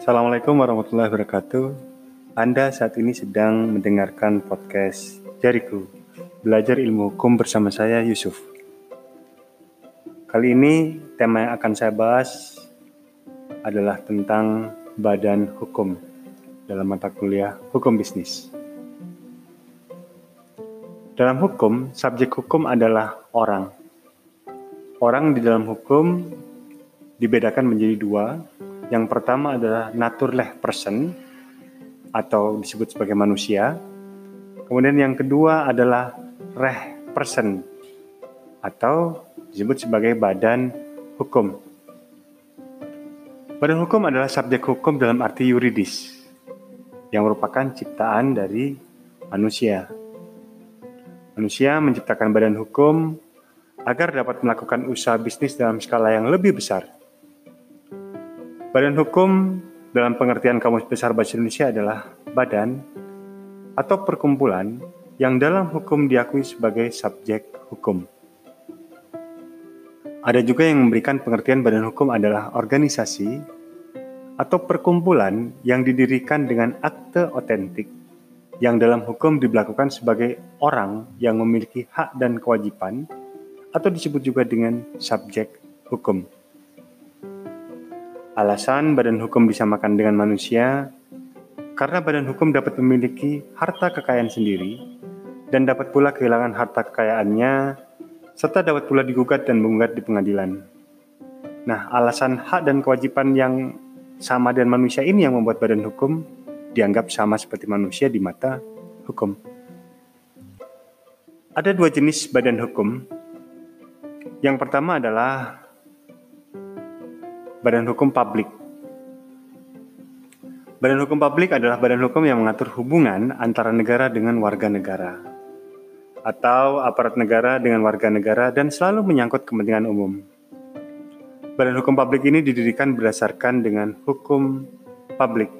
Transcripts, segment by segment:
Assalamualaikum warahmatullahi wabarakatuh. Anda saat ini sedang mendengarkan podcast Jariku, belajar ilmu hukum bersama saya Yusuf. Kali ini tema yang akan saya bahas adalah tentang badan hukum dalam mata kuliah hukum bisnis. Dalam hukum, subjek hukum adalah orang. Orang di dalam hukum dibedakan menjadi dua. Yang pertama adalah naturleh person atau disebut sebagai manusia. Kemudian yang kedua adalah reh person atau disebut sebagai badan hukum. Badan hukum adalah subjek hukum dalam arti yuridis yang merupakan ciptaan dari manusia. Manusia menciptakan badan hukum agar dapat melakukan usaha bisnis dalam skala yang lebih besar. Badan hukum dalam pengertian Kamus Besar Bahasa Indonesia adalah badan atau perkumpulan yang dalam hukum diakui sebagai subjek hukum. Ada juga yang memberikan pengertian badan hukum adalah organisasi atau perkumpulan yang didirikan dengan akte otentik yang dalam hukum diberlakukan sebagai orang yang memiliki hak dan kewajiban atau disebut juga dengan subjek hukum. Alasan badan hukum disamakan dengan manusia karena badan hukum dapat memiliki harta kekayaan sendiri dan dapat pula kehilangan harta kekayaannya serta dapat pula digugat dan menggugat di pengadilan. Nah, alasan hak dan kewajiban yang sama dengan manusia ini yang membuat badan hukum dianggap sama seperti manusia di mata hukum. Ada dua jenis badan hukum. Yang pertama adalah Badan Hukum Publik. Badan Hukum Publik adalah badan hukum yang mengatur hubungan antara negara dengan warga negara atau aparat negara dengan warga negara dan selalu menyangkut kepentingan umum. Badan hukum publik ini didirikan berdasarkan dengan hukum publik.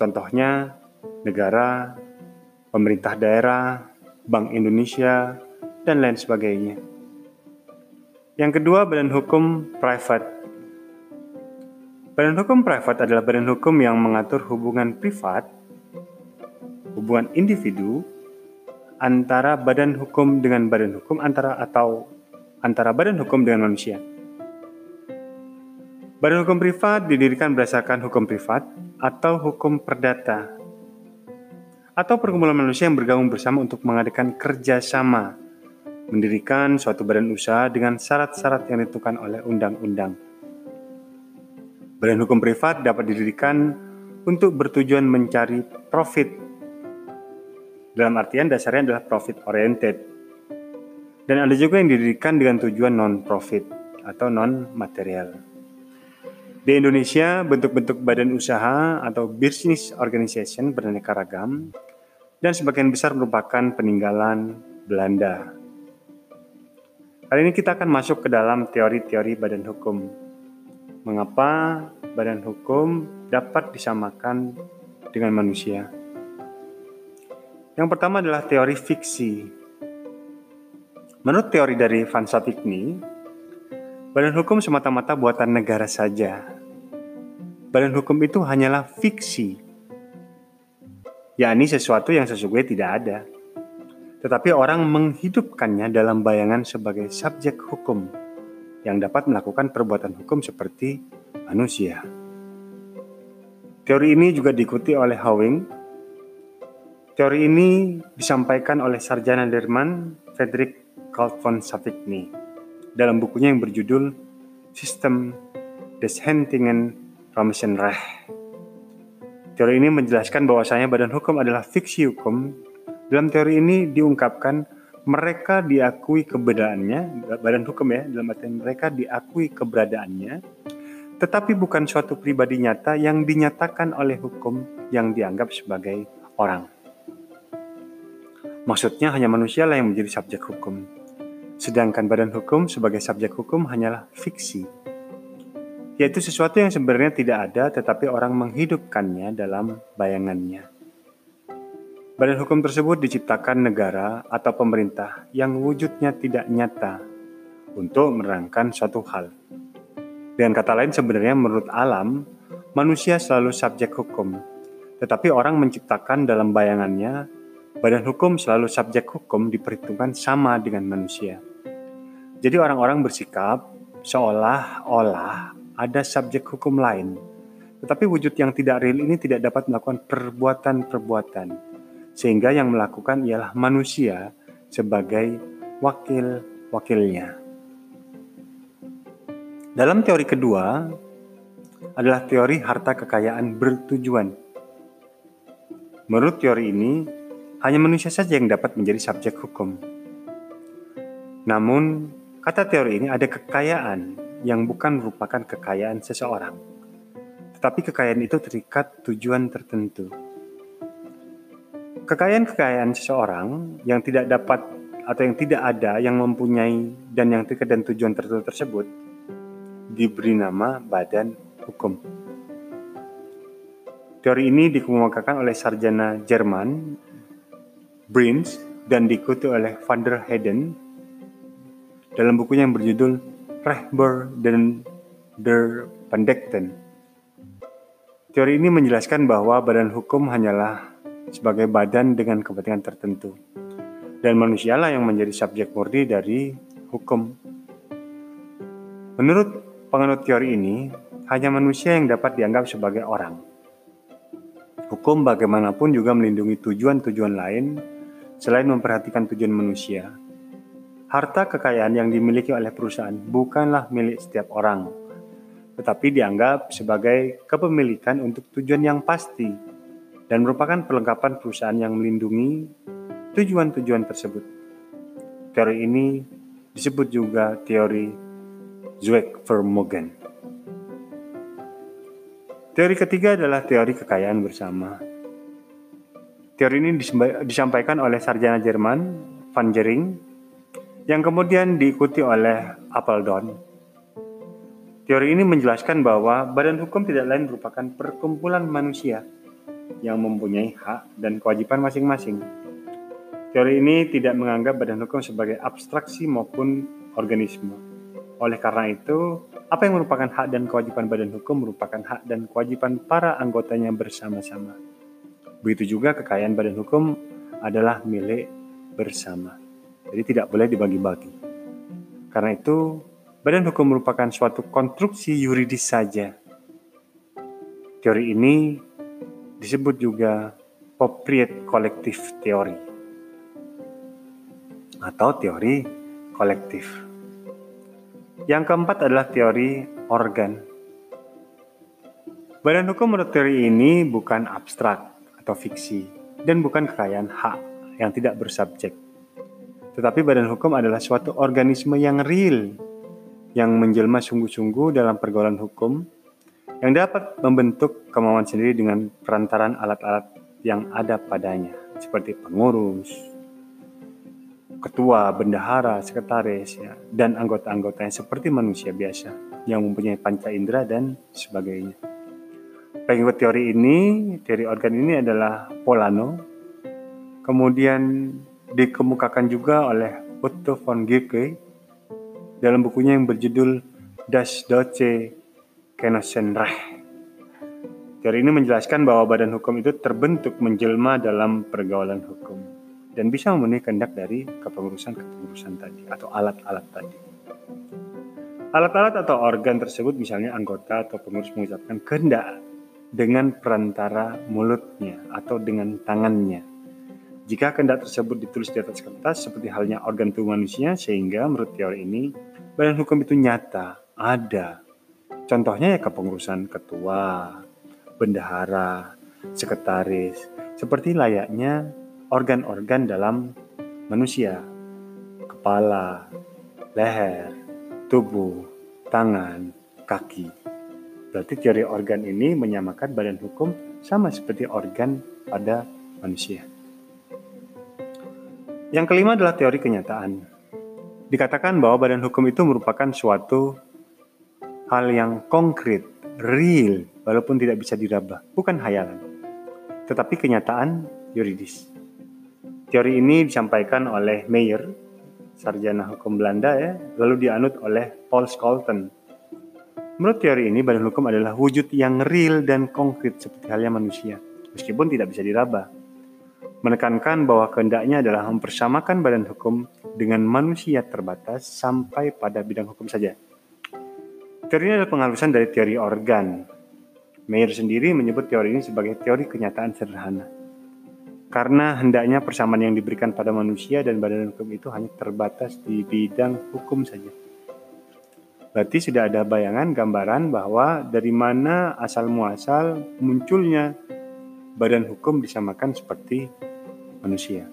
Contohnya negara, pemerintah daerah, Bank Indonesia, dan lain sebagainya. Yang kedua, badan hukum private Badan hukum privat adalah badan hukum yang mengatur hubungan privat, hubungan individu antara badan hukum dengan badan hukum antara atau antara badan hukum dengan manusia. Badan hukum privat didirikan berdasarkan hukum privat atau hukum perdata atau perkumpulan manusia yang bergabung bersama untuk mengadakan kerjasama mendirikan suatu badan usaha dengan syarat-syarat yang ditentukan oleh undang-undang. Badan hukum privat dapat didirikan untuk bertujuan mencari profit. Dalam artian dasarnya adalah profit oriented. Dan ada juga yang didirikan dengan tujuan non-profit atau non-material. Di Indonesia, bentuk-bentuk badan usaha atau business organization beraneka ragam dan sebagian besar merupakan peninggalan Belanda. Kali ini kita akan masuk ke dalam teori-teori badan hukum mengapa badan hukum dapat disamakan dengan manusia. Yang pertama adalah teori fiksi. Menurut teori dari Van Satigny, badan hukum semata-mata buatan negara saja. Badan hukum itu hanyalah fiksi, yakni sesuatu yang sesungguhnya tidak ada. Tetapi orang menghidupkannya dalam bayangan sebagai subjek hukum yang dapat melakukan perbuatan hukum seperti manusia. Teori ini juga diikuti oleh Howing. Teori ini disampaikan oleh sarjana Jerman Friedrich Karl von Savigny dalam bukunya yang berjudul Sistem des Hentingen Rech. Teori ini menjelaskan bahwasanya badan hukum adalah fiksi hukum. Dalam teori ini diungkapkan mereka diakui keberadaannya, badan hukum ya, dalam artian mereka diakui keberadaannya, tetapi bukan suatu pribadi nyata yang dinyatakan oleh hukum yang dianggap sebagai orang. Maksudnya hanya manusialah yang menjadi subjek hukum, sedangkan badan hukum sebagai subjek hukum hanyalah fiksi, yaitu sesuatu yang sebenarnya tidak ada tetapi orang menghidupkannya dalam bayangannya. Badan hukum tersebut diciptakan negara atau pemerintah yang wujudnya tidak nyata untuk menerangkan suatu hal. Dengan kata lain sebenarnya menurut alam, manusia selalu subjek hukum. Tetapi orang menciptakan dalam bayangannya, badan hukum selalu subjek hukum diperhitungkan sama dengan manusia. Jadi orang-orang bersikap seolah-olah ada subjek hukum lain. Tetapi wujud yang tidak real ini tidak dapat melakukan perbuatan-perbuatan. Sehingga yang melakukan ialah manusia sebagai wakil-wakilnya. Dalam teori kedua adalah teori harta kekayaan bertujuan. Menurut teori ini, hanya manusia saja yang dapat menjadi subjek hukum. Namun, kata teori ini ada kekayaan yang bukan merupakan kekayaan seseorang, tetapi kekayaan itu terikat tujuan tertentu. Kekayaan-kekayaan seseorang yang tidak dapat atau yang tidak ada yang mempunyai dan yang terikat dan tujuan tertentu tersebut diberi nama Badan Hukum. Teori ini dikemukakan oleh sarjana Jerman Brins dan diikuti oleh Van der Heyden dalam bukunya yang berjudul Rechtber dan der Pendekten. Teori ini menjelaskan bahwa badan hukum hanyalah sebagai badan dengan kepentingan tertentu, dan manusialah yang menjadi subjek murni dari hukum. Menurut Penganut teori ini, hanya manusia yang dapat dianggap sebagai orang. Hukum bagaimanapun juga melindungi tujuan-tujuan lain selain memperhatikan tujuan manusia. Harta kekayaan yang dimiliki oleh perusahaan bukanlah milik setiap orang, tetapi dianggap sebagai kepemilikan untuk tujuan yang pasti dan merupakan perlengkapan perusahaan yang melindungi tujuan-tujuan tersebut. Teori ini disebut juga teori Zweig Vermogen. Teori ketiga adalah teori kekayaan bersama. Teori ini disampaikan oleh sarjana Jerman Van Jering yang kemudian diikuti oleh Apeldoorn. Teori ini menjelaskan bahwa badan hukum tidak lain merupakan perkumpulan manusia yang mempunyai hak dan kewajiban masing-masing. Teori ini tidak menganggap badan hukum sebagai abstraksi maupun organisme oleh karena itu, apa yang merupakan hak dan kewajiban badan hukum merupakan hak dan kewajiban para anggotanya bersama-sama. Begitu juga kekayaan badan hukum adalah milik bersama. Jadi tidak boleh dibagi-bagi. Karena itu, badan hukum merupakan suatu konstruksi yuridis saja. Teori ini disebut juga appropriate collective theory atau teori kolektif. Yang keempat adalah teori organ. Badan hukum menurut teori ini bukan abstrak atau fiksi dan bukan kekayaan hak yang tidak bersubjek. Tetapi badan hukum adalah suatu organisme yang real yang menjelma sungguh-sungguh dalam pergaulan hukum yang dapat membentuk kemauan sendiri dengan perantaran alat-alat yang ada padanya seperti pengurus, ketua, bendahara, sekretaris, ya, dan anggota-anggotanya seperti manusia biasa yang mempunyai panca indera dan sebagainya. Pengikut teori ini, teori organ ini adalah Polano, kemudian dikemukakan juga oleh Otto von Guericke dalam bukunya yang berjudul Das Deutsche Genossenrecht. Teori ini menjelaskan bahwa badan hukum itu terbentuk menjelma dalam pergaulan hukum dan bisa memenuhi kehendak dari kepengurusan-kepengurusan tadi atau alat-alat tadi. Alat-alat atau organ tersebut misalnya anggota atau pengurus mengucapkan kehendak dengan perantara mulutnya atau dengan tangannya. Jika kehendak tersebut ditulis di atas kertas seperti halnya organ tubuh manusia sehingga menurut teori ini badan hukum itu nyata, ada. Contohnya ya kepengurusan ketua, bendahara, sekretaris, seperti layaknya organ-organ dalam manusia, kepala, leher, tubuh, tangan, kaki. Berarti teori organ ini menyamakan badan hukum sama seperti organ pada manusia. Yang kelima adalah teori kenyataan. Dikatakan bahwa badan hukum itu merupakan suatu hal yang konkret, real, walaupun tidak bisa diraba, bukan hayalan, tetapi kenyataan yuridis. Teori ini disampaikan oleh Mayer sarjana hukum Belanda ya, lalu dianut oleh Paul Scholten. Menurut teori ini, badan hukum adalah wujud yang real dan konkret seperti halnya manusia, meskipun tidak bisa diraba. Menekankan bahwa kehendaknya adalah mempersamakan badan hukum dengan manusia terbatas sampai pada bidang hukum saja. Teori ini adalah penghalusan dari teori organ. Mayer sendiri menyebut teori ini sebagai teori kenyataan sederhana. Karena hendaknya persamaan yang diberikan pada manusia dan badan hukum itu hanya terbatas di bidang hukum saja. Berarti sudah ada bayangan gambaran bahwa dari mana asal muasal munculnya badan hukum disamakan seperti manusia.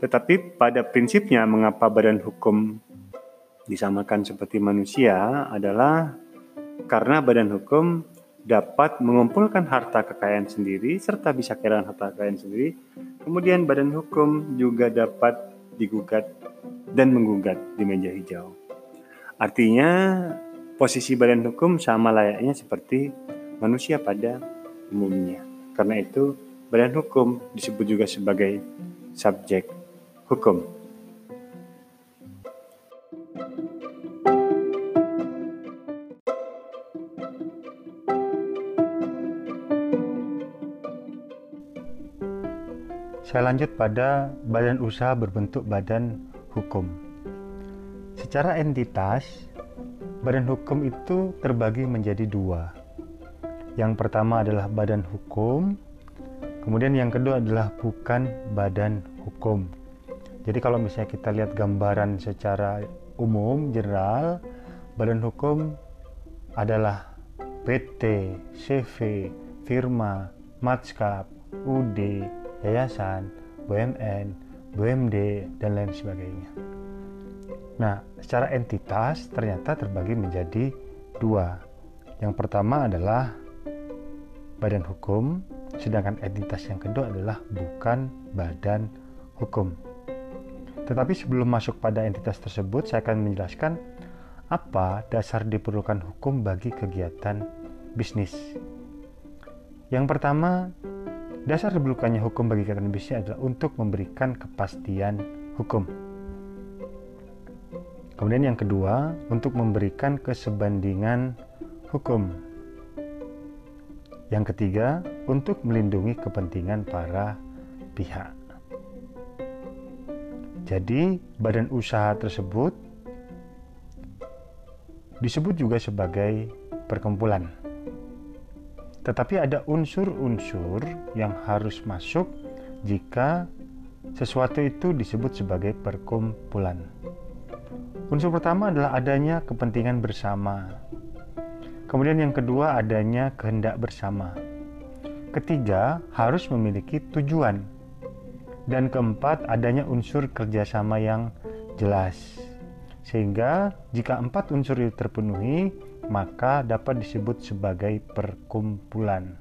Tetapi pada prinsipnya mengapa badan hukum disamakan seperti manusia adalah karena badan hukum dapat mengumpulkan harta kekayaan sendiri serta bisa kehilangan harta kekayaan sendiri. Kemudian badan hukum juga dapat digugat dan menggugat di meja hijau. Artinya posisi badan hukum sama layaknya seperti manusia pada umumnya. Karena itu badan hukum disebut juga sebagai subjek hukum. Saya lanjut pada badan usaha berbentuk badan hukum. Secara entitas, badan hukum itu terbagi menjadi dua. Yang pertama adalah badan hukum, kemudian yang kedua adalah bukan badan hukum. Jadi kalau misalnya kita lihat gambaran secara umum, general, badan hukum adalah PT, CV, firma, matskap, UD, yayasan, BUMN, BUMD, dan lain sebagainya. Nah, secara entitas ternyata terbagi menjadi dua. Yang pertama adalah badan hukum, sedangkan entitas yang kedua adalah bukan badan hukum. Tetapi sebelum masuk pada entitas tersebut, saya akan menjelaskan apa dasar diperlukan hukum bagi kegiatan bisnis. Yang pertama, Dasar diperlukannya hukum bagi kegiatan bisnis adalah untuk memberikan kepastian hukum. Kemudian yang kedua, untuk memberikan kesebandingan hukum. Yang ketiga, untuk melindungi kepentingan para pihak. Jadi, badan usaha tersebut disebut juga sebagai perkumpulan. Tetapi ada unsur-unsur yang harus masuk jika sesuatu itu disebut sebagai perkumpulan. Unsur pertama adalah adanya kepentingan bersama. Kemudian yang kedua adanya kehendak bersama. Ketiga, harus memiliki tujuan. Dan keempat, adanya unsur kerjasama yang jelas. Sehingga jika empat unsur itu terpenuhi, maka dapat disebut sebagai perkumpulan.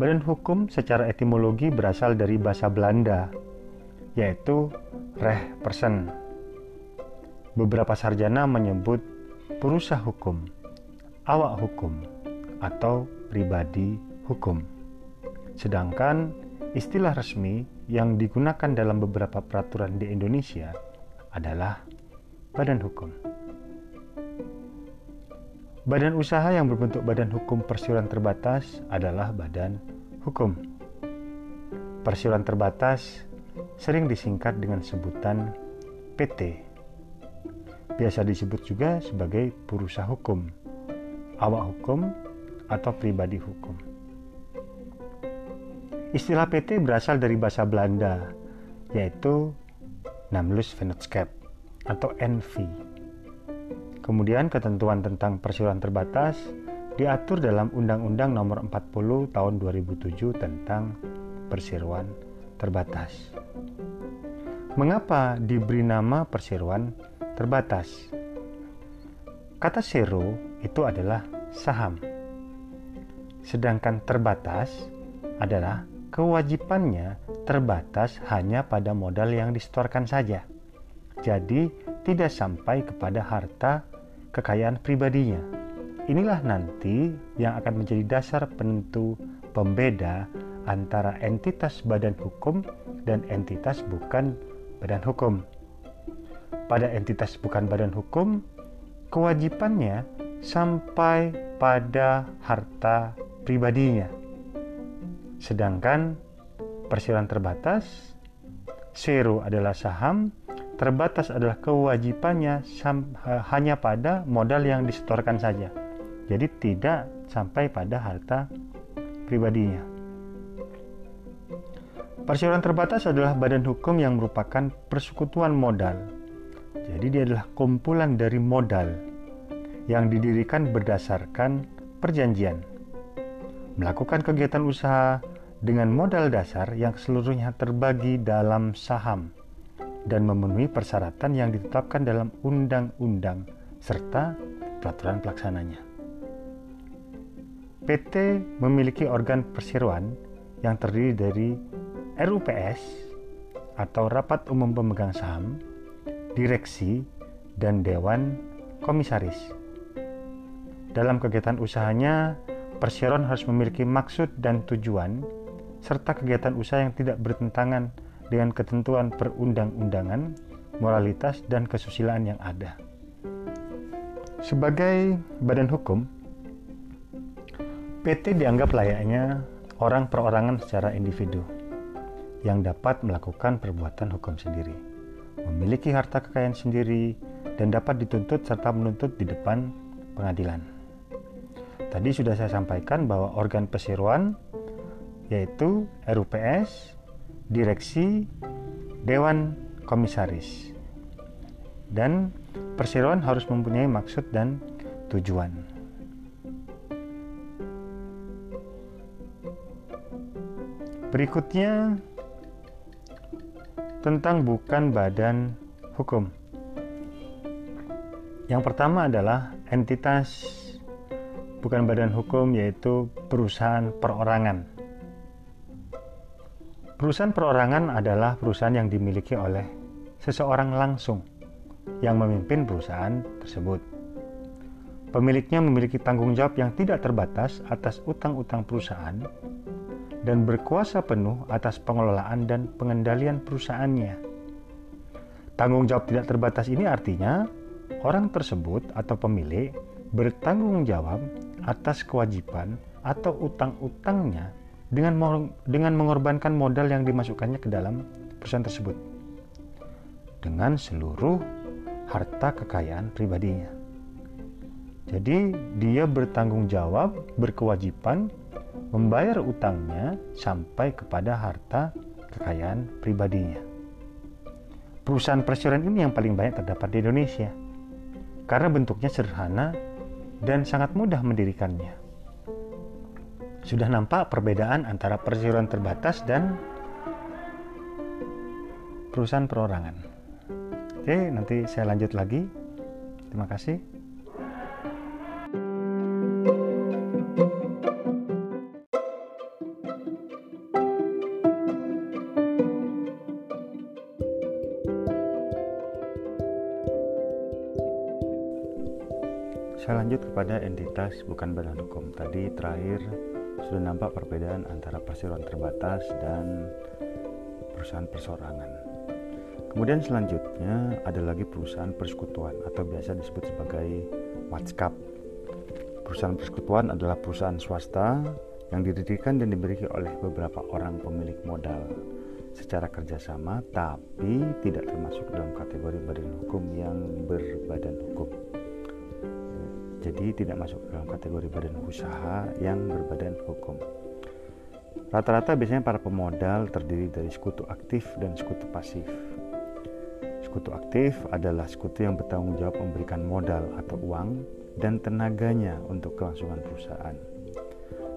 Badan hukum secara etimologi berasal dari bahasa Belanda, yaitu reh person. Beberapa sarjana menyebut perusahaan hukum, awak hukum, atau pribadi hukum. Sedangkan istilah resmi yang digunakan dalam beberapa peraturan di Indonesia adalah badan hukum. Badan usaha yang berbentuk badan hukum persiuran terbatas adalah badan hukum. Persiuran terbatas sering disingkat dengan sebutan PT. Biasa disebut juga sebagai perusahaan hukum, awak hukum, atau pribadi hukum. Istilah PT berasal dari bahasa Belanda, yaitu Namlus Vennootschap atau NV Kemudian ketentuan tentang persiruan terbatas diatur dalam Undang-Undang Nomor 40 Tahun 2007 tentang perseroan terbatas. Mengapa diberi nama perseroan terbatas? Kata sero itu adalah saham. Sedangkan terbatas adalah kewajibannya terbatas hanya pada modal yang disetorkan saja. Jadi tidak sampai kepada harta kekayaan pribadinya. Inilah nanti yang akan menjadi dasar penentu pembeda antara entitas badan hukum dan entitas bukan badan hukum. Pada entitas bukan badan hukum, kewajibannya sampai pada harta pribadinya. Sedangkan perseroan terbatas, sero adalah saham, terbatas adalah kewajibannya hanya pada modal yang disetorkan saja. Jadi tidak sampai pada harta pribadinya. Perseroan terbatas adalah badan hukum yang merupakan persekutuan modal. Jadi dia adalah kumpulan dari modal yang didirikan berdasarkan perjanjian. Melakukan kegiatan usaha dengan modal dasar yang seluruhnya terbagi dalam saham dan memenuhi persyaratan yang ditetapkan dalam undang-undang serta peraturan pelaksananya. PT memiliki organ perseroan yang terdiri dari RUPS atau Rapat Umum Pemegang Saham, Direksi, dan Dewan Komisaris. Dalam kegiatan usahanya, perseroan harus memiliki maksud dan tujuan serta kegiatan usaha yang tidak bertentangan dengan ketentuan perundang-undangan, moralitas, dan kesusilaan yang ada. Sebagai badan hukum, PT dianggap layaknya orang perorangan secara individu yang dapat melakukan perbuatan hukum sendiri, memiliki harta kekayaan sendiri, dan dapat dituntut serta menuntut di depan pengadilan. Tadi sudah saya sampaikan bahwa organ perseroan yaitu RUPS direksi dewan komisaris. Dan perseroan harus mempunyai maksud dan tujuan. Berikutnya tentang bukan badan hukum. Yang pertama adalah entitas bukan badan hukum yaitu perusahaan perorangan. Perusahaan perorangan adalah perusahaan yang dimiliki oleh seseorang langsung yang memimpin perusahaan tersebut. Pemiliknya memiliki tanggung jawab yang tidak terbatas atas utang-utang perusahaan dan berkuasa penuh atas pengelolaan dan pengendalian perusahaannya. Tanggung jawab tidak terbatas ini artinya orang tersebut atau pemilik bertanggung jawab atas kewajiban atau utang-utangnya dengan dengan mengorbankan modal yang dimasukkannya ke dalam perusahaan tersebut dengan seluruh harta kekayaan pribadinya. Jadi dia bertanggung jawab, berkewajiban membayar utangnya sampai kepada harta kekayaan pribadinya. Perusahaan perseroan ini yang paling banyak terdapat di Indonesia karena bentuknya sederhana dan sangat mudah mendirikannya. Sudah nampak perbedaan antara perseroan terbatas dan perusahaan perorangan. Oke, nanti saya lanjut lagi. Terima kasih. Saya lanjut kepada entitas bukan badan hukum. Tadi terakhir sudah nampak perbedaan antara perseroan terbatas dan perusahaan persorangan. Kemudian selanjutnya ada lagi perusahaan persekutuan atau biasa disebut sebagai watskap. Perusahaan persekutuan adalah perusahaan swasta yang didirikan dan dimiliki oleh beberapa orang pemilik modal secara kerjasama tapi tidak termasuk dalam kategori badan hukum yang berbadan hukum jadi tidak masuk dalam kategori badan usaha yang berbadan hukum. Rata-rata biasanya para pemodal terdiri dari sekutu aktif dan sekutu pasif. Sekutu aktif adalah sekutu yang bertanggung jawab memberikan modal atau uang dan tenaganya untuk kelangsungan perusahaan.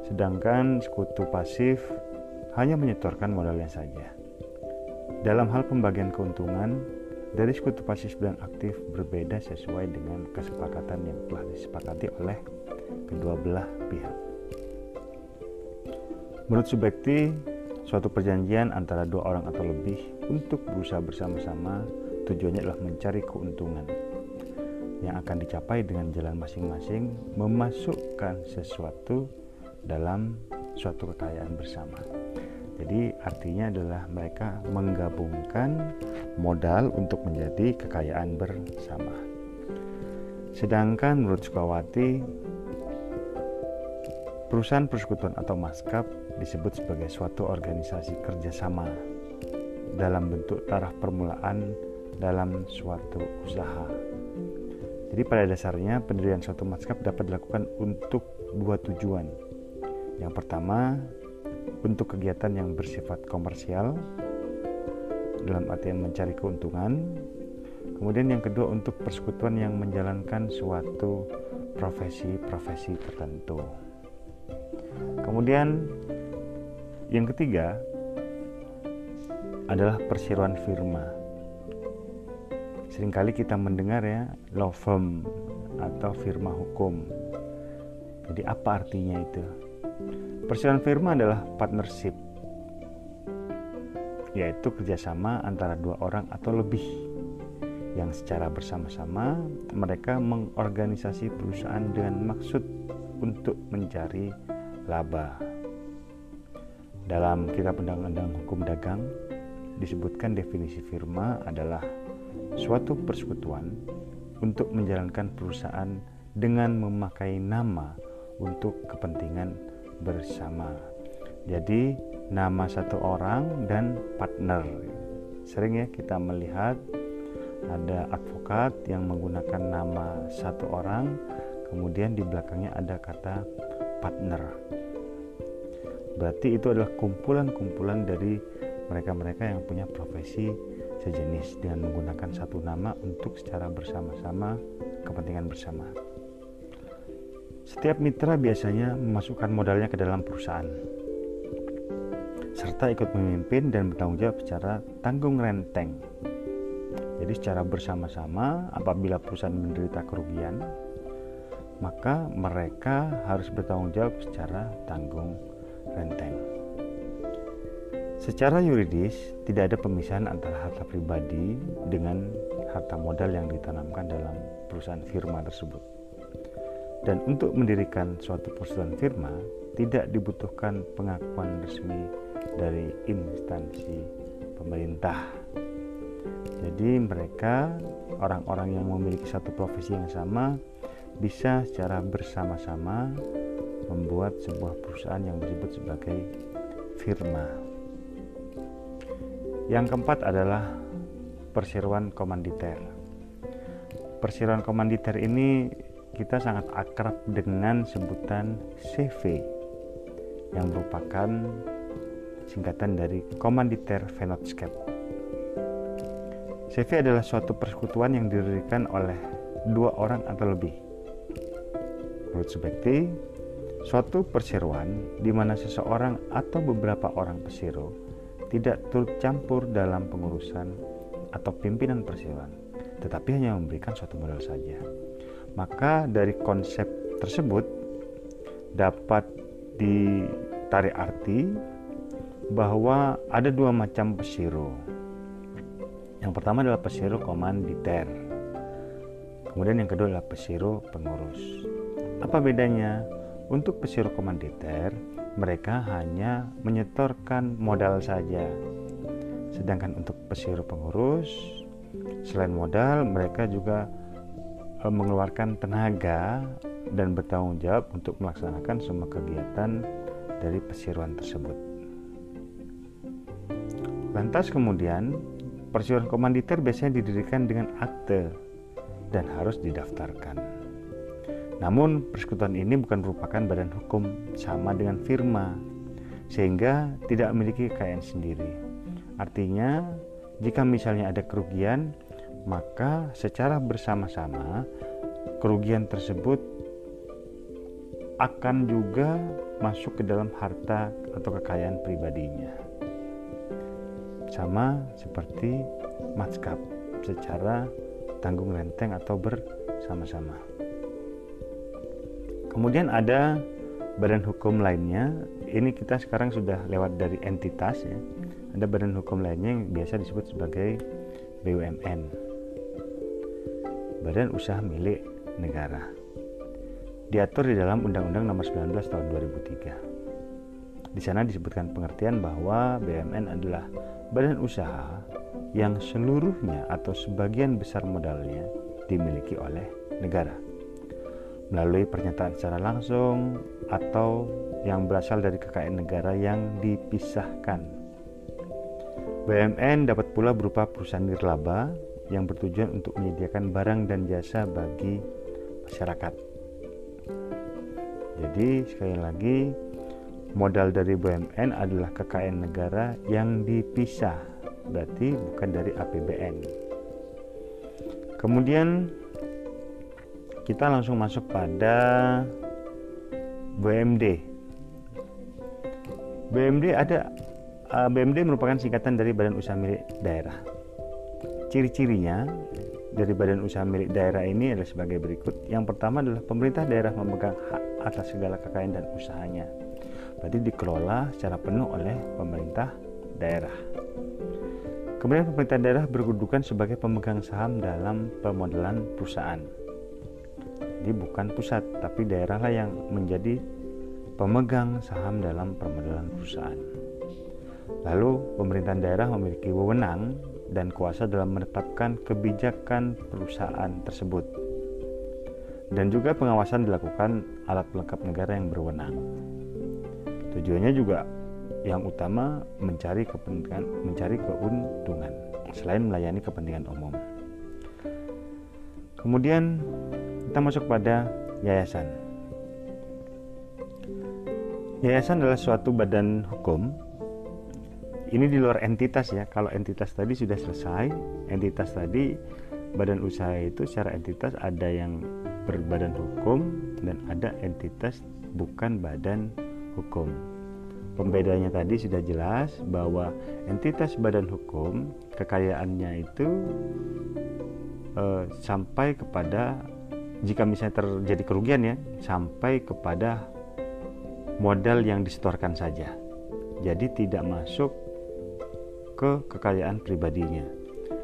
Sedangkan sekutu pasif hanya menyetorkan modalnya saja. Dalam hal pembagian keuntungan, dari sekutu pasif dan aktif berbeda sesuai dengan kesepakatan yang telah disepakati oleh kedua belah pihak. Menurut Subekti, suatu perjanjian antara dua orang atau lebih untuk berusaha bersama-sama tujuannya adalah mencari keuntungan yang akan dicapai dengan jalan masing-masing memasukkan sesuatu dalam suatu kekayaan bersama. Jadi artinya adalah mereka menggabungkan modal untuk menjadi kekayaan bersama. Sedangkan menurut Sukawati, perusahaan persekutuan atau maskap disebut sebagai suatu organisasi kerjasama dalam bentuk taraf permulaan dalam suatu usaha. Jadi pada dasarnya pendirian suatu maskap dapat dilakukan untuk dua tujuan. Yang pertama, untuk kegiatan yang bersifat komersial dalam artian mencari keuntungan. Kemudian yang kedua untuk persekutuan yang menjalankan suatu profesi-profesi tertentu. Kemudian yang ketiga adalah perseroan firma. Seringkali kita mendengar ya law firm atau firma hukum. Jadi apa artinya itu? Perseroan firma adalah partnership, yaitu kerjasama antara dua orang atau lebih yang secara bersama-sama mereka mengorganisasi perusahaan dengan maksud untuk mencari laba. Dalam Kitab Undang-Undang Hukum Dagang disebutkan definisi firma adalah suatu persekutuan untuk menjalankan perusahaan dengan memakai nama untuk kepentingan bersama. Jadi, nama satu orang dan partner. Sering ya kita melihat ada advokat yang menggunakan nama satu orang, kemudian di belakangnya ada kata partner. Berarti itu adalah kumpulan-kumpulan dari mereka-mereka yang punya profesi sejenis dengan menggunakan satu nama untuk secara bersama-sama kepentingan bersama. Setiap mitra biasanya memasukkan modalnya ke dalam perusahaan serta ikut memimpin dan bertanggung jawab secara tanggung renteng. Jadi secara bersama-sama apabila perusahaan menderita kerugian, maka mereka harus bertanggung jawab secara tanggung renteng. Secara yuridis, tidak ada pemisahan antara harta pribadi dengan harta modal yang ditanamkan dalam perusahaan firma tersebut. Dan untuk mendirikan suatu perusahaan firma, tidak dibutuhkan pengakuan resmi dari instansi pemerintah. Jadi mereka orang-orang yang memiliki satu profesi yang sama bisa secara bersama-sama membuat sebuah perusahaan yang disebut sebagai firma. Yang keempat adalah perseroan komanditer. Perseroan komanditer ini kita sangat akrab dengan sebutan CV yang merupakan singkatan dari Komanditer Vennotscape. CV adalah suatu persekutuan yang didirikan oleh dua orang atau lebih. Menurut Subekti, suatu perseroan di mana seseorang atau beberapa orang persero tidak turut campur dalam pengurusan atau pimpinan perseroan, tetapi hanya memberikan suatu modal saja. Maka dari konsep tersebut dapat ditarik arti bahwa ada dua macam pesiro. Yang pertama adalah pesiro komanditer. Kemudian yang kedua adalah pesiro pengurus. Apa bedanya? Untuk pesiro komanditer, mereka hanya menyetorkan modal saja. Sedangkan untuk pesiro pengurus, selain modal, mereka juga mengeluarkan tenaga dan bertanggung jawab untuk melaksanakan semua kegiatan dari persiruan tersebut. Lantas kemudian, persiruan komanditer biasanya didirikan dengan akte dan harus didaftarkan. Namun, persekutuan ini bukan merupakan badan hukum sama dengan firma, sehingga tidak memiliki kekayaan sendiri. Artinya, jika misalnya ada kerugian, maka secara bersama-sama kerugian tersebut akan juga masuk ke dalam harta atau kekayaan pribadinya. Sama seperti matskap secara tanggung renteng atau bersama-sama. Kemudian ada badan hukum lainnya. Ini kita sekarang sudah lewat dari entitas ya. Ada badan hukum lainnya yang biasa disebut sebagai BUMN. Badan Usaha Milik Negara. Diatur di dalam Undang-Undang Nomor 19 Tahun Di sana disebutkan pengertian bahwa BUMN adalah badan usaha yang seluruhnya atau sebagian besar modalnya dimiliki oleh negara melalui pernyataan secara langsung atau yang berasal dari kekayaan negara yang dipisahkan. BUMN dapat pula berupa perusahaan nirlaba yang bertujuan untuk menyediakan barang dan jasa bagi masyarakat. Jadi sekali lagi modal dari BUMN adalah kekayaan negara yang dipisah, berarti bukan dari APBN. Kemudian kita langsung masuk pada BMD. BMD ada uh, BMD merupakan singkatan dari Badan Usaha Milik Daerah. Ciri-cirinya dari Badan Usaha Milik Daerah ini adalah sebagai berikut. Yang pertama adalah pemerintah daerah memegang hak atas segala kekayaan dan usahanya. Berarti dikelola secara penuh oleh pemerintah daerah. Kemudian pemerintah daerah berkedudukan sebagai pemegang saham dalam pemodelan perusahaan jadi bukan pusat, tapi daerah lah yang menjadi pemegang saham dalam permodalan perusahaan. Lalu pemerintahan daerah memiliki wewenang dan kuasa dalam menetapkan kebijakan perusahaan tersebut. Dan juga pengawasan dilakukan alat pelengkap negara yang berwenang. Tujuannya juga yang utama mencari kepentingan, mencari keuntungan selain melayani kepentingan umum. Kemudian kita masuk pada yayasan. Yayasan adalah suatu badan hukum. Ini di luar entitas ya. Kalau entitas tadi sudah selesai, entitas tadi badan usaha itu secara entitas ada yang berbadan hukum dan ada entitas bukan badan hukum. Pembedanya tadi sudah jelas bahwa entitas badan hukum kekayaannya itu eh, sampai kepada jika misalnya terjadi kerugian ya sampai kepada modal yang disetorkan saja. Jadi tidak masuk ke kekayaan pribadinya.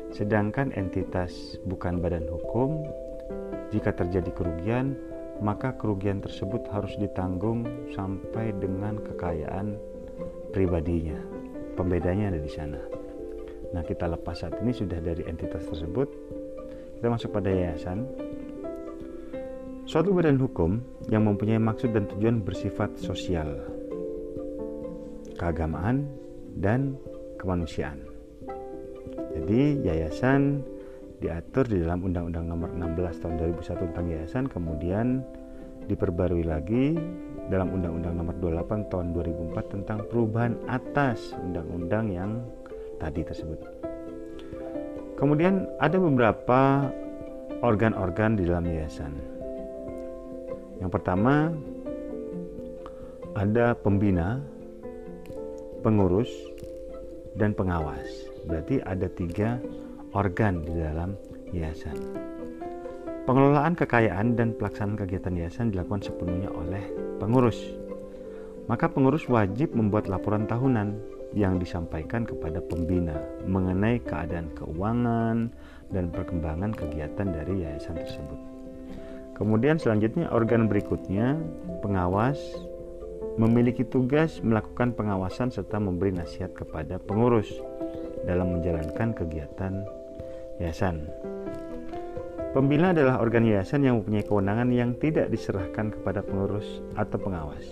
Sedangkan entitas bukan badan hukum jika terjadi kerugian maka kerugian tersebut harus ditanggung sampai dengan kekayaan pribadinya. Pembedanya ada di sana. Nah, kita lepas saat ini sudah dari entitas tersebut. Kita masuk pada yayasan. Suatu badan hukum yang mempunyai maksud dan tujuan bersifat sosial, keagamaan, dan kemanusiaan. Jadi, yayasan diatur di dalam Undang-Undang Nomor 16 Tahun 2001 tentang yayasan, kemudian diperbarui lagi dalam Undang-Undang Nomor 28 Tahun 2004 tentang perubahan atas undang-undang yang tadi tersebut. Kemudian ada beberapa organ-organ di dalam yayasan. Yang pertama ada pembina, pengurus, dan pengawas. Berarti ada tiga organ di dalam yayasan. Pengelolaan kekayaan dan pelaksanaan kegiatan yayasan dilakukan sepenuhnya oleh pengurus. Maka pengurus wajib membuat laporan tahunan yang disampaikan kepada pembina mengenai keadaan keuangan dan perkembangan kegiatan dari yayasan tersebut. Kemudian selanjutnya organ berikutnya pengawas memiliki tugas melakukan pengawasan serta memberi nasihat kepada pengurus dalam menjalankan kegiatan yayasan. Pembina adalah organ yayasan yang mempunyai kewenangan yang tidak diserahkan kepada pengurus atau pengawas.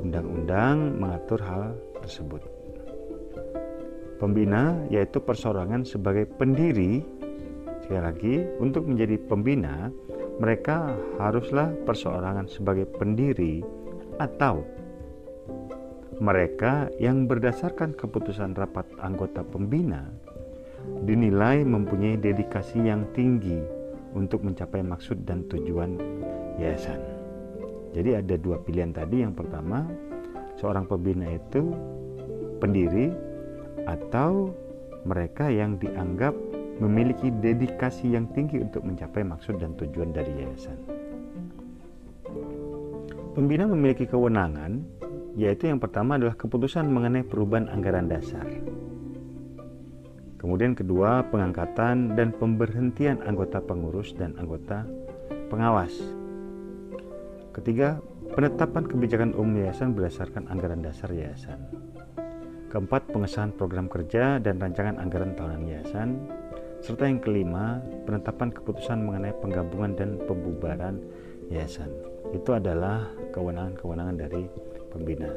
Undang-undang mengatur hal tersebut. Pembina yaitu persorangan sebagai pendiri. Sekali lagi, untuk menjadi pembina, mereka haruslah perseorangan sebagai pendiri atau mereka yang berdasarkan keputusan rapat anggota pembina dinilai mempunyai dedikasi yang tinggi untuk mencapai maksud dan tujuan yayasan. Jadi ada dua pilihan tadi. Yang pertama, seorang pembina itu pendiri atau mereka yang dianggap memiliki dedikasi yang tinggi untuk mencapai maksud dan tujuan dari yayasan. Pembina memiliki kewenangan, yaitu yang pertama adalah keputusan mengenai perubahan anggaran dasar. Kemudian kedua, pengangkatan dan pemberhentian anggota pengurus dan anggota pengawas. Ketiga, penetapan kebijakan umum yayasan berdasarkan anggaran dasar yayasan. Keempat, pengesahan program kerja dan rancangan anggaran tahunan yayasan. Serta yang kelima, penetapan keputusan mengenai penggabungan dan pembubaran yayasan. Itu adalah kewenangan-kewenangan dari pembina.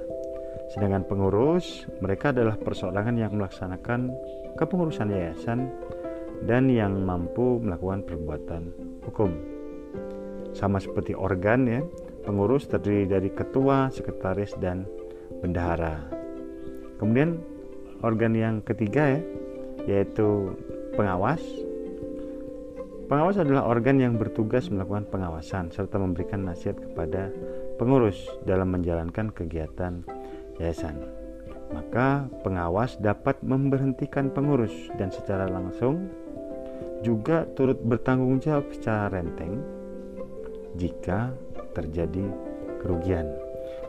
Sedangkan pengurus, mereka adalah perseorangan yang melaksanakan kepengurusan yayasan dan yang mampu melakukan perbuatan hukum. Sama seperti organ ya, pengurus terdiri dari ketua, sekretaris, dan bendahara. Kemudian organ yang ketiga ya, yaitu pengawas. Pengawas adalah organ yang bertugas melakukan pengawasan serta memberikan nasihat kepada pengurus dalam menjalankan kegiatan yayasan. Maka pengawas dapat memberhentikan pengurus dan secara langsung juga turut bertanggung jawab secara renteng jika terjadi kerugian.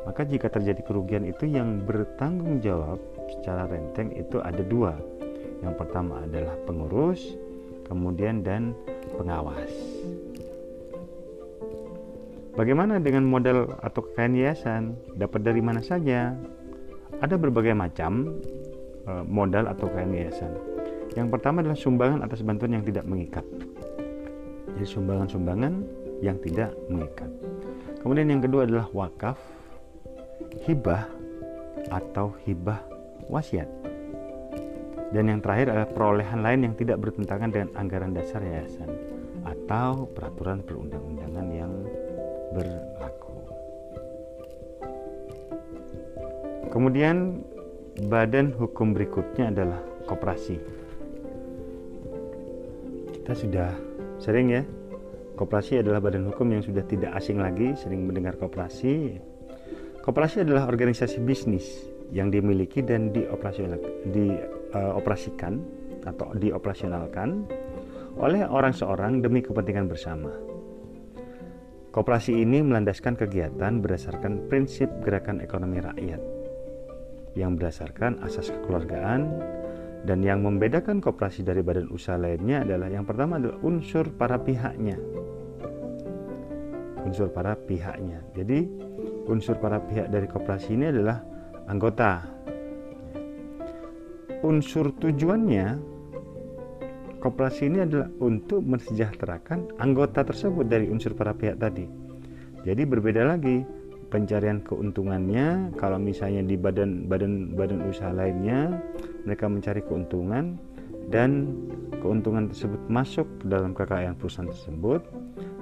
Maka jika terjadi kerugian itu yang bertanggung jawab secara renteng itu ada dua. Yang pertama adalah pengurus, kemudian dan pengawas. Bagaimana dengan modal atau kekayaan yayasan? Dapat dari mana saja? Ada berbagai macam eh, modal atau kekayaan yayasan. Yang pertama adalah sumbangan atas bantuan yang tidak mengikat. Jadi sumbangan-sumbangan yang tidak mengikat. Kemudian yang kedua adalah wakaf, hibah atau hibah wasiat. Dan yang terakhir adalah perolehan lain yang tidak bertentangan dengan anggaran dasar yayasan atau peraturan perundang-undangan yang berlaku. Kemudian badan hukum berikutnya adalah koperasi. Kita sudah sering ya Koperasi adalah badan hukum yang sudah tidak asing lagi, sering mendengar koperasi. Koperasi adalah organisasi bisnis yang dimiliki dan dioperasikan uh, atau dioperasionalkan oleh orang seorang demi kepentingan bersama. Koperasi ini melandaskan kegiatan berdasarkan prinsip gerakan ekonomi rakyat yang berdasarkan asas kekeluargaan dan yang membedakan koperasi dari badan usaha lainnya adalah yang pertama adalah unsur para pihaknya unsur para pihaknya. Jadi unsur para pihak dari koperasi ini adalah anggota. Unsur tujuannya koperasi ini adalah untuk mensejahterakan anggota tersebut dari unsur para pihak tadi. Jadi berbeda lagi pencarian keuntungannya kalau misalnya di badan badan badan usaha lainnya mereka mencari keuntungan dan keuntungan tersebut masuk ke dalam kekayaan perusahaan tersebut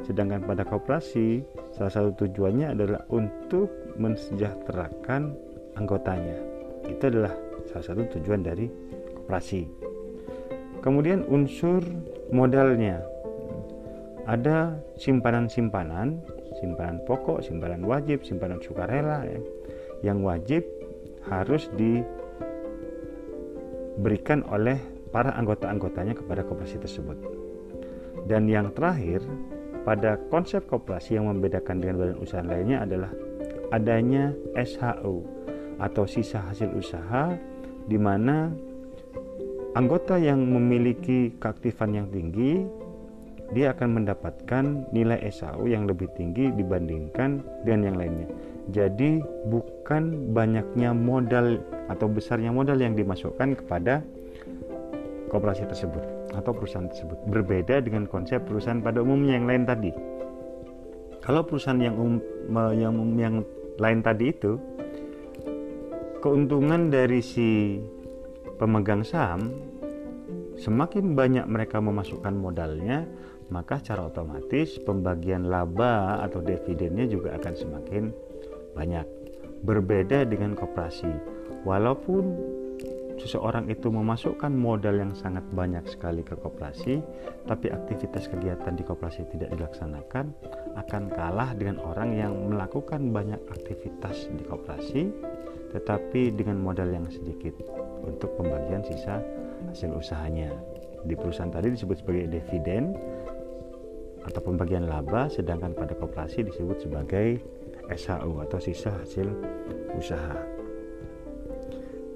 Sedangkan pada koperasi, salah satu tujuannya adalah untuk mensejahterakan anggotanya. Itu adalah salah satu tujuan dari koperasi. Kemudian unsur modalnya. Ada simpanan-simpanan, simpanan pokok, simpanan wajib, simpanan sukarela ya, yang wajib harus diberikan oleh para anggota-anggotanya kepada koperasi tersebut. Dan yang terakhir, pada konsep koperasi yang membedakan dengan badan usaha lainnya adalah adanya SHU atau sisa hasil usaha di mana anggota yang memiliki keaktifan yang tinggi dia akan mendapatkan nilai SHU yang lebih tinggi dibandingkan dengan yang lainnya. Jadi bukan banyaknya modal atau besarnya modal yang dimasukkan kepada koperasi tersebut atau perusahaan tersebut berbeda dengan konsep perusahaan pada umumnya yang lain tadi kalau perusahaan yang um, yang yang lain tadi itu keuntungan dari si pemegang saham semakin banyak mereka memasukkan modalnya maka secara otomatis pembagian laba atau dividennya juga akan semakin banyak. Berbeda dengan koperasi walaupun seseorang itu memasukkan modal yang sangat banyak sekali ke koperasi, tapi aktivitas kegiatan di koperasi tidak dilaksanakan, akan kalah dengan orang yang melakukan banyak aktivitas di koperasi, tetapi dengan modal yang sedikit untuk pembagian sisa hasil usahanya. Di perusahaan tadi disebut sebagai dividen atau pembagian laba, sedangkan pada koperasi disebut sebagai SHU atau sisa hasil usaha.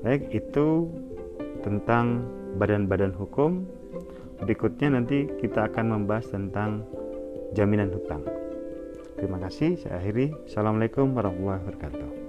Baik, itu tentang badan-badan hukum. Berikutnya nanti kita akan membahas tentang jaminan hutang. Terima kasih, saya akhiri. Assalamualaikum warahmatullahi wabarakatuh.